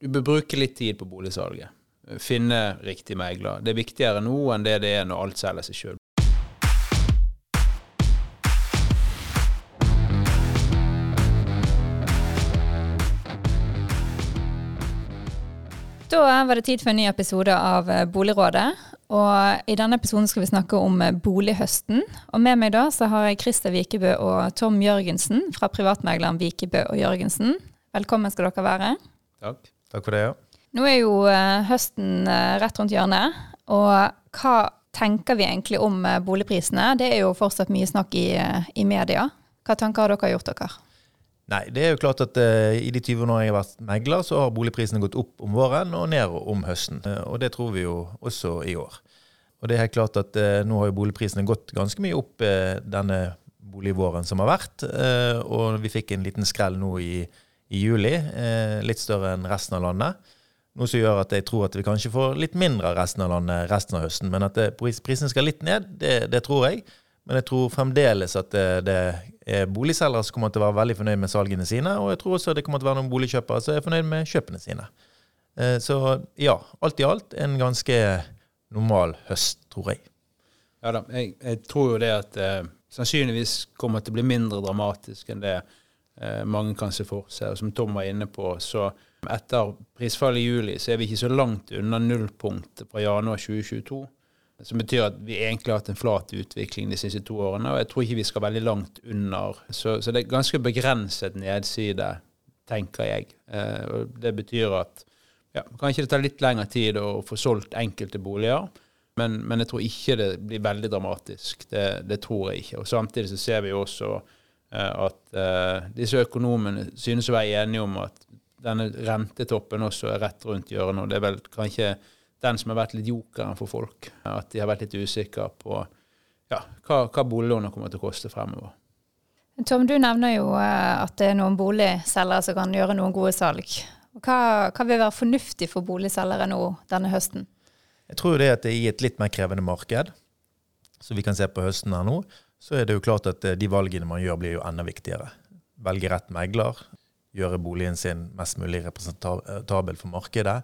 du bør bruke litt tid på boligsalget. Finne riktig megler. Det er viktigere nå enn det det er når alt selger seg sjøl. Da var det tid for en ny episode av eh, Boligrådet. Og I denne episoden skal vi snakke om eh, bolighøsten. Og Med meg da så har jeg Christer Vikebø og Tom Jørgensen fra privatmegleren Vikebø og Jørgensen. Velkommen skal dere være. Takk. Takk for det, ja. Nå er jo eh, høsten rett rundt hjørnet. Og hva tenker vi egentlig om boligprisene? Det er jo fortsatt mye snakk i, i media. Hva tanker har dere gjort dere? Nei, det er jo klart at uh, I de 20 årene jeg har vært megler, så har boligprisene gått opp om våren og ned om høsten. Uh, og det tror vi jo også i år. Og det er helt klart at uh, nå har jo boligprisene gått ganske mye opp denne boligvåren som har vært. og vi fikk en liten skrell nå i, i juli, litt større enn resten av landet. Noe som gjør at jeg tror at vi kanskje får litt mindre av resten av landet resten av høsten. Men at prisene skal litt ned, det, det tror jeg. Men jeg tror fremdeles at det, det, er boligselgere som kommer til å være veldig fornøyd med salgene sine. Og jeg tror også det kommer til å være noen boligkjøpere som er fornøyd med kjøpene sine. Eh, så ja, alt i alt en ganske normal høst, tror jeg. Ja da, jeg, jeg tror jo det at eh, sannsynligvis kommer til å bli mindre dramatisk enn det eh, mange kan se for seg. Og som Tom var inne på, så etter prisfallet i juli så er vi ikke så langt unna nullpunktet fra januar 2022. Som betyr at vi egentlig har hatt en flat utvikling de siste to årene. Og jeg tror ikke vi skal veldig langt under. Så, så det er ganske begrenset nedside, tenker jeg. Eh, og det betyr at ja, kanskje det tar litt lengre tid å få solgt enkelte boliger. Men, men jeg tror ikke det blir veldig dramatisk. Det, det, tror jeg ikke. Og Samtidig så ser vi også eh, at eh, disse økonomene synes å være enige om at denne rentetoppen også er rett rundt hjørnet. og det er vel kanskje den som har vært litt jokeren for folk. At de har vært litt usikre på ja, hva, hva boliglånet kommer til å koste fremover. Tom, du nevner jo eh, at det er noen boligselgere som kan gjøre noen gode salg. Hva, hva vil være fornuftig for boligselgere nå denne høsten? Jeg tror det at det er i et litt mer krevende marked, som vi kan se på høsten her nå, så er det jo klart at eh, de valgene man gjør, blir jo enda viktigere. Velge rett megler, gjøre boligen sin mest mulig representabel for markedet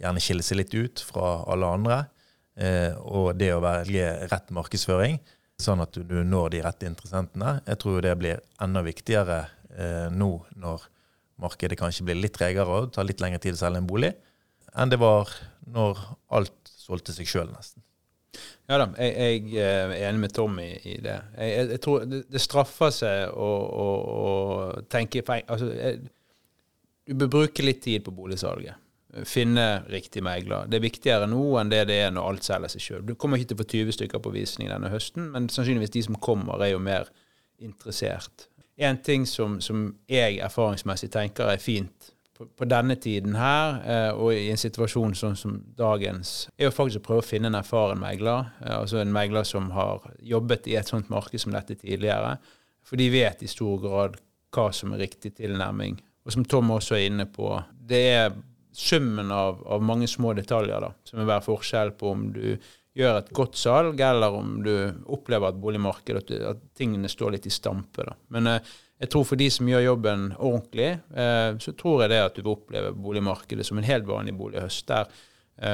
gjerne skille seg litt ut fra alle andre. Eh, og det å velge rett markedsføring, sånn at du, når de rette interessentene. Jeg tror det blir enda viktigere eh, nå når markedet kanskje blir litt tregere og tar litt lengre tid å selge en bolig, enn det var når alt solgte seg sjøl, nesten. Ja da, jeg, jeg, er enig med Tommy i det. Jeg, jeg tror det, det, straffer seg å, å, å tenke altså, Du bør bruke litt tid på boligsalget finne riktig megler. Det er viktigere nå enn det det er når alt selger seg sjøl. Du kommer ikke til å få 20 stykker på visning denne høsten, men sannsynligvis de som kommer, er jo mer interessert. En ting som, som jeg erfaringsmessig tenker er fint på, på denne tiden her, eh, og i en situasjon sånn som dagens, er jo faktisk å prøve å finne en erfaren megler. Eh, altså en megler som har jobbet i et sånt marked som dette tidligere. For de vet i stor grad hva som er riktig tilnærming. Og som Tom også er inne på, det er summen av, av, mange små detaljer da, som vil være forskjell på om du gjør et godt salg, eller om du opplever at boligmarkedet, at, tingene står litt i stampe. Da. Men eh, jeg tror for de som gjør jobben ordentlig, eh, så tror jeg det at du vil oppleve boligmarkedet som en helt vanlig bolighøst, der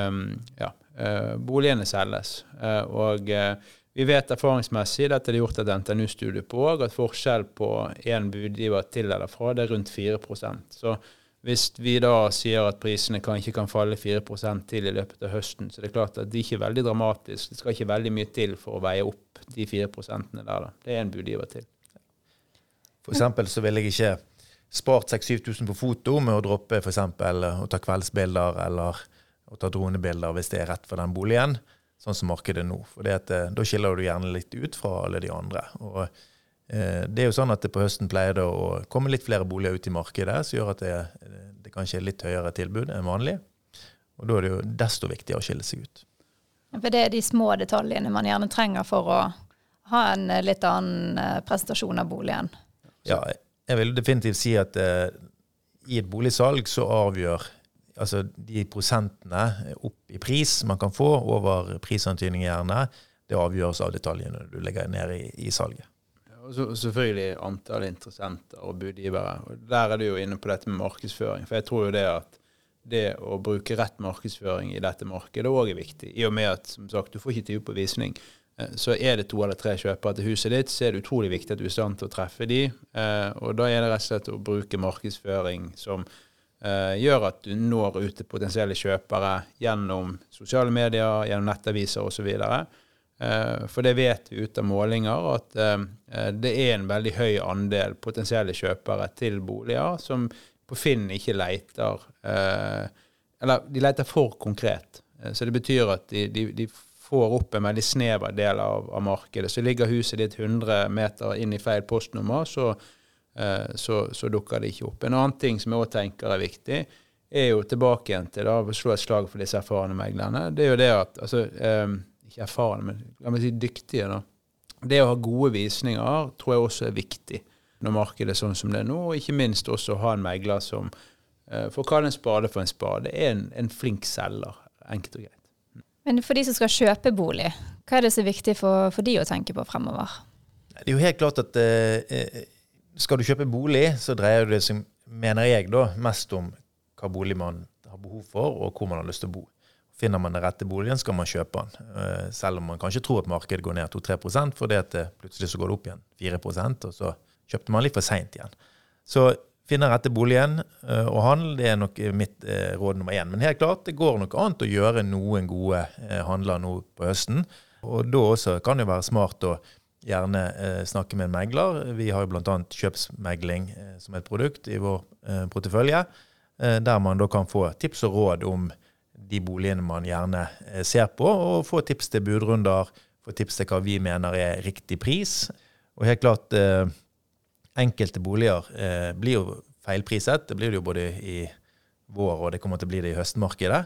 um, ja, eh, boligene selges. Eh, og vi vet erfaringsmessig, dette er det gjort et NTNU-studie på, at forskjell på én budgiver til eller fra, det er rundt 4% Så hvis vi da sier at prisene ikke kan falle 4% til i løpet av høsten, så det er klart at det ikke er veldig dramatisk. Det skal ikke veldig mye til for å veie opp de 4% der. Da. Det er en budgiver til. For eksempel så ville jeg ikke spart 6000-7000 på foto med å droppe f.eks. å ta kveldsbilder eller å ta dronebilder hvis det er rett for den boligen, sånn som markedet nå. For eh, da skiller du gjerne litt ut fra alle de andre. Og Eh, det er jo sånn at det på høsten pleier det å komme litt flere boliger ut i markedet, som gjør at det, det kanskje er litt høyere tilbud enn vanlig. Og da er det jo desto viktigere å skille seg ut. For det er de små detaljene man gjerne trenger for å ha en litt annen prestasjon av boligen. Ja, jeg vil definitivt si at eh, i et boligsalg så avgjør altså de prosentene opp i pris man kan få over prisantydning gjerne, det avgjøres av detaljene du legger ned i, i salget. Og så, selvfølgelig antall interessenter og budgivere. Og Der er du jo inne på dette med markedsføring. For jeg tror jo det at det å bruke rett markedsføring i dette markedet òg er viktig. I og med at som sagt, du får ikke tid på visning. Eh, så er det to eller tre kjøpere til huset ditt, så er det utrolig viktig at du er i stand til å treffe de. Eh, og da er det rett og slett å bruke markedsføring som eh, gjør at du når ut til potensielle kjøpere gjennom sosiale medier, gjennom nettaviser osv. For det vet vi ut av målinger at det er en veldig høy andel potensielle kjøpere til boliger som på Finn ikke leter Eller de leter for konkret. Så det betyr at de, de, de får opp en veldig snever del av, av, markedet. Så ligger huset ditt 100 meter inn i feil postnummer, så, eh, så, så dukker det ikke opp. En annen ting som jeg òg tenker er viktig, er jo tilbake igjen til å slå et slag for disse erfarne meglerne. Det er jo det at altså, eh, Ikke erfarne, men la meg si dyktige. da. Det å ha gode visninger tror jeg også er viktig når markedet er sånn som det er nå, og ikke minst også ha en megler som, eh, for å kalle en spade for en spade, er en, en flink selger, enkelt og greit. Men for de som skal kjøpe bolig, hva er det som er viktig for, for de å tenke på fremover? Det er jo helt klart at eh, eh, skal du kjøpe bolig, så dreier det seg, mener jeg, da, mest om hva bolig man har behov for, og hvor man har lyst til å bo. Finner man den rette boligen, skal man kjøpe den. Eh, selv om man kanskje tror at markedet går ned 2-3 fordi at det plutselig så går det opp igjen 4% og så kjøpte man litt for seint igjen. Så finne rette boligen eh, og handel, det er nok mitt eh, råd nummer én. Men helt klart, det går nok annet å gjøre noen gode eh, handler nå på høsten. Og da også kan det være smart å gjerne snakke med en megler. Vi har jo bl.a. kjøpsmegling som et produkt i vår portefølje, der man da kan få tips og råd om de boligene man gjerne ser på, og få tips til budrunder, få tips til hva vi mener er riktig pris. Og helt klart enkelte boliger eh, blir jo feilpriset. Det blir det jo både i vår, og det kommer til å bli det i høstmarkedet.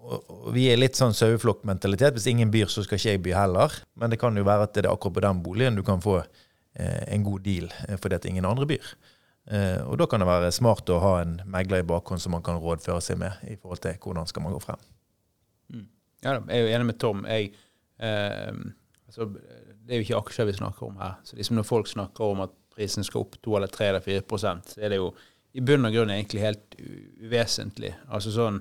Og, og vi er litt sånn saueflokkmentalitet. Hvis ingen byr, så skal ikke jeg by heller. Men det kan jo være at det er akkurat på den boligen du kan få eh, en god deal eh, fordi at ingen andre byr. Eh, og da kan det være smart å ha en megler i bakhånd som man kan rådføre seg med i forhold til hvordan skal man gå frem. Mm. Ja, jeg er jo enig med Tom. Jeg, eh, altså, det er jo ikke aksjer vi snakker om her. Så liksom når folk snakker om at prisen skal opp 2 eller 3 eller 4% så er det jo i bunn og grunn egentlig helt uvesentlig. Altså sånn,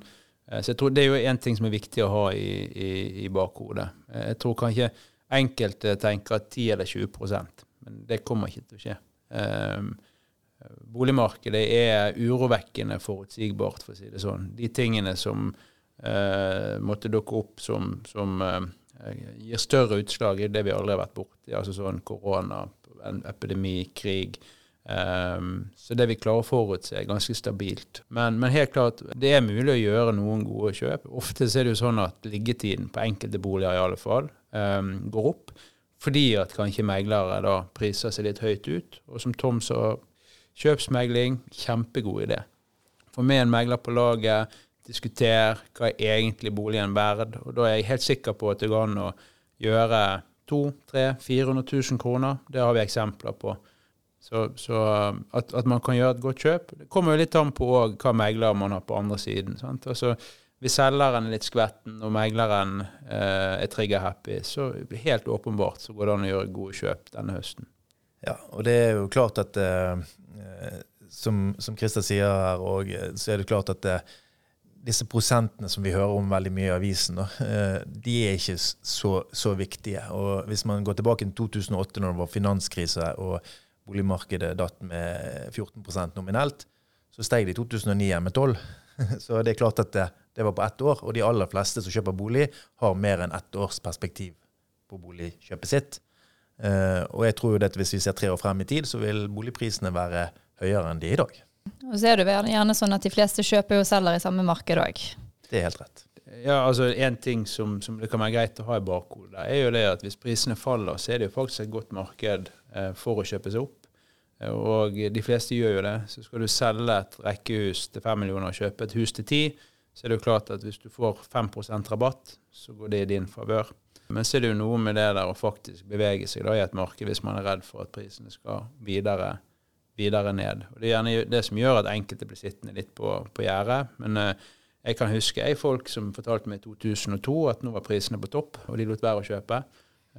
eh, så jeg tror Det er jo én ting som er viktig å ha i, i, i bakhodet. Eh, jeg tror kanskje enkelte tenker at 10 eller 20% men det kommer ikke til å skje. Um, boligmarkedet er urovekkende forutsigbart, for å si det sånn. De tingene som uh, måtte dukke opp som, som uh, gir større utslag i det vi aldri har vært borti, altså sånn korona, en epidemi, krig. Um, så det vi klarer å forutse, er ganske stabilt. Men, men, helt klart, det er mulig å gjøre noen gode kjøp. Ofte er det jo sånn at liggetiden på enkelte boliger i alle fall um, går opp. Fordi at kanskje meglere da priser seg litt høyt ut. Og som Tom sa, kjøpsmegling, kjempegod idé. Få med en megler på laget, diskuter hva er egentlig boligen verd. Og da er jeg helt sikker på at det går an å gjøre 200 000-400 000 kroner. Det har vi eksempler på. Så, så at, at, man kan gjøre et godt kjøp. Det kommer jo litt an på hva megler man har på andre siden. Sant? Altså, hvis selgeren er litt skvetten og megleren eh, er trigger-happy, så helt åpenbart så går det an å gjøre gode kjøp denne høsten. Ja, og det er jo klart at eh, eh som, som Christer sier her òg, eh, så er det klart at eh, disse prosentene som vi hører om veldig mye i avisen, eh, de er ikke så, så, viktige. Og Hvis man går tilbake til 2008, når det var finanskrise og boligmarkedet datt med 14% nominelt, så steg det i 2009 med 12 Så det er klart at det, det, var på ett år. Og de aller fleste som kjøper bolig, har mer enn ett års perspektiv på boligkjøpet sitt. Eh, og jeg tror at hvis vi ser tre år frem i tid, så vil boligprisene være høyere enn de er i dag. Og så er det gjerne sånn at de fleste kjøper og selger i samme marked òg. Det er helt rett. Ja, altså En ting som, som, det kan være greit å ha i bakhodet, er jo det at hvis prisene faller, så er det jo faktisk et godt marked eh, for å kjøpe seg opp. Og de fleste gjør jo det. Så skal du selge et rekkehus til 5 millioner og kjøpe et hus til 10, så er det jo klart at hvis du får 5% rabatt, så går det i din favør. Men så er det jo noe med det der å faktisk bevege seg da i et marked hvis man er redd for at prisene skal videre videre ned. Og Det er gjerne det som gjør at enkelte blir sittende litt på, på gjerdet. Men uh, jeg kan huske jeg folk som fortalte meg i 2002 at nå var prisene på topp, og de lot være å kjøpe.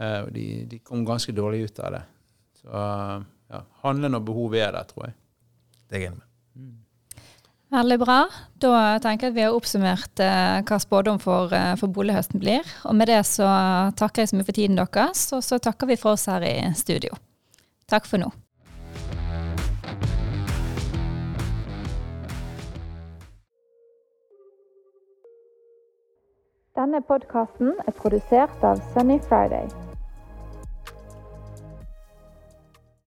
Uh, og de, de, kom ganske dårlig ut av det. Så uh, ja, handle og behovet er der, tror jeg. Det er jeg enig med. Mm. Veldig bra. Da tenker jeg at vi har oppsummert eh, hva spådom for, eh, for bolighøsten blir. Og med det så takker jeg så mye for tiden deres, og så takker vi for oss her i studio. Takk for nå. Denne podkasten er produsert av Sunny Friday.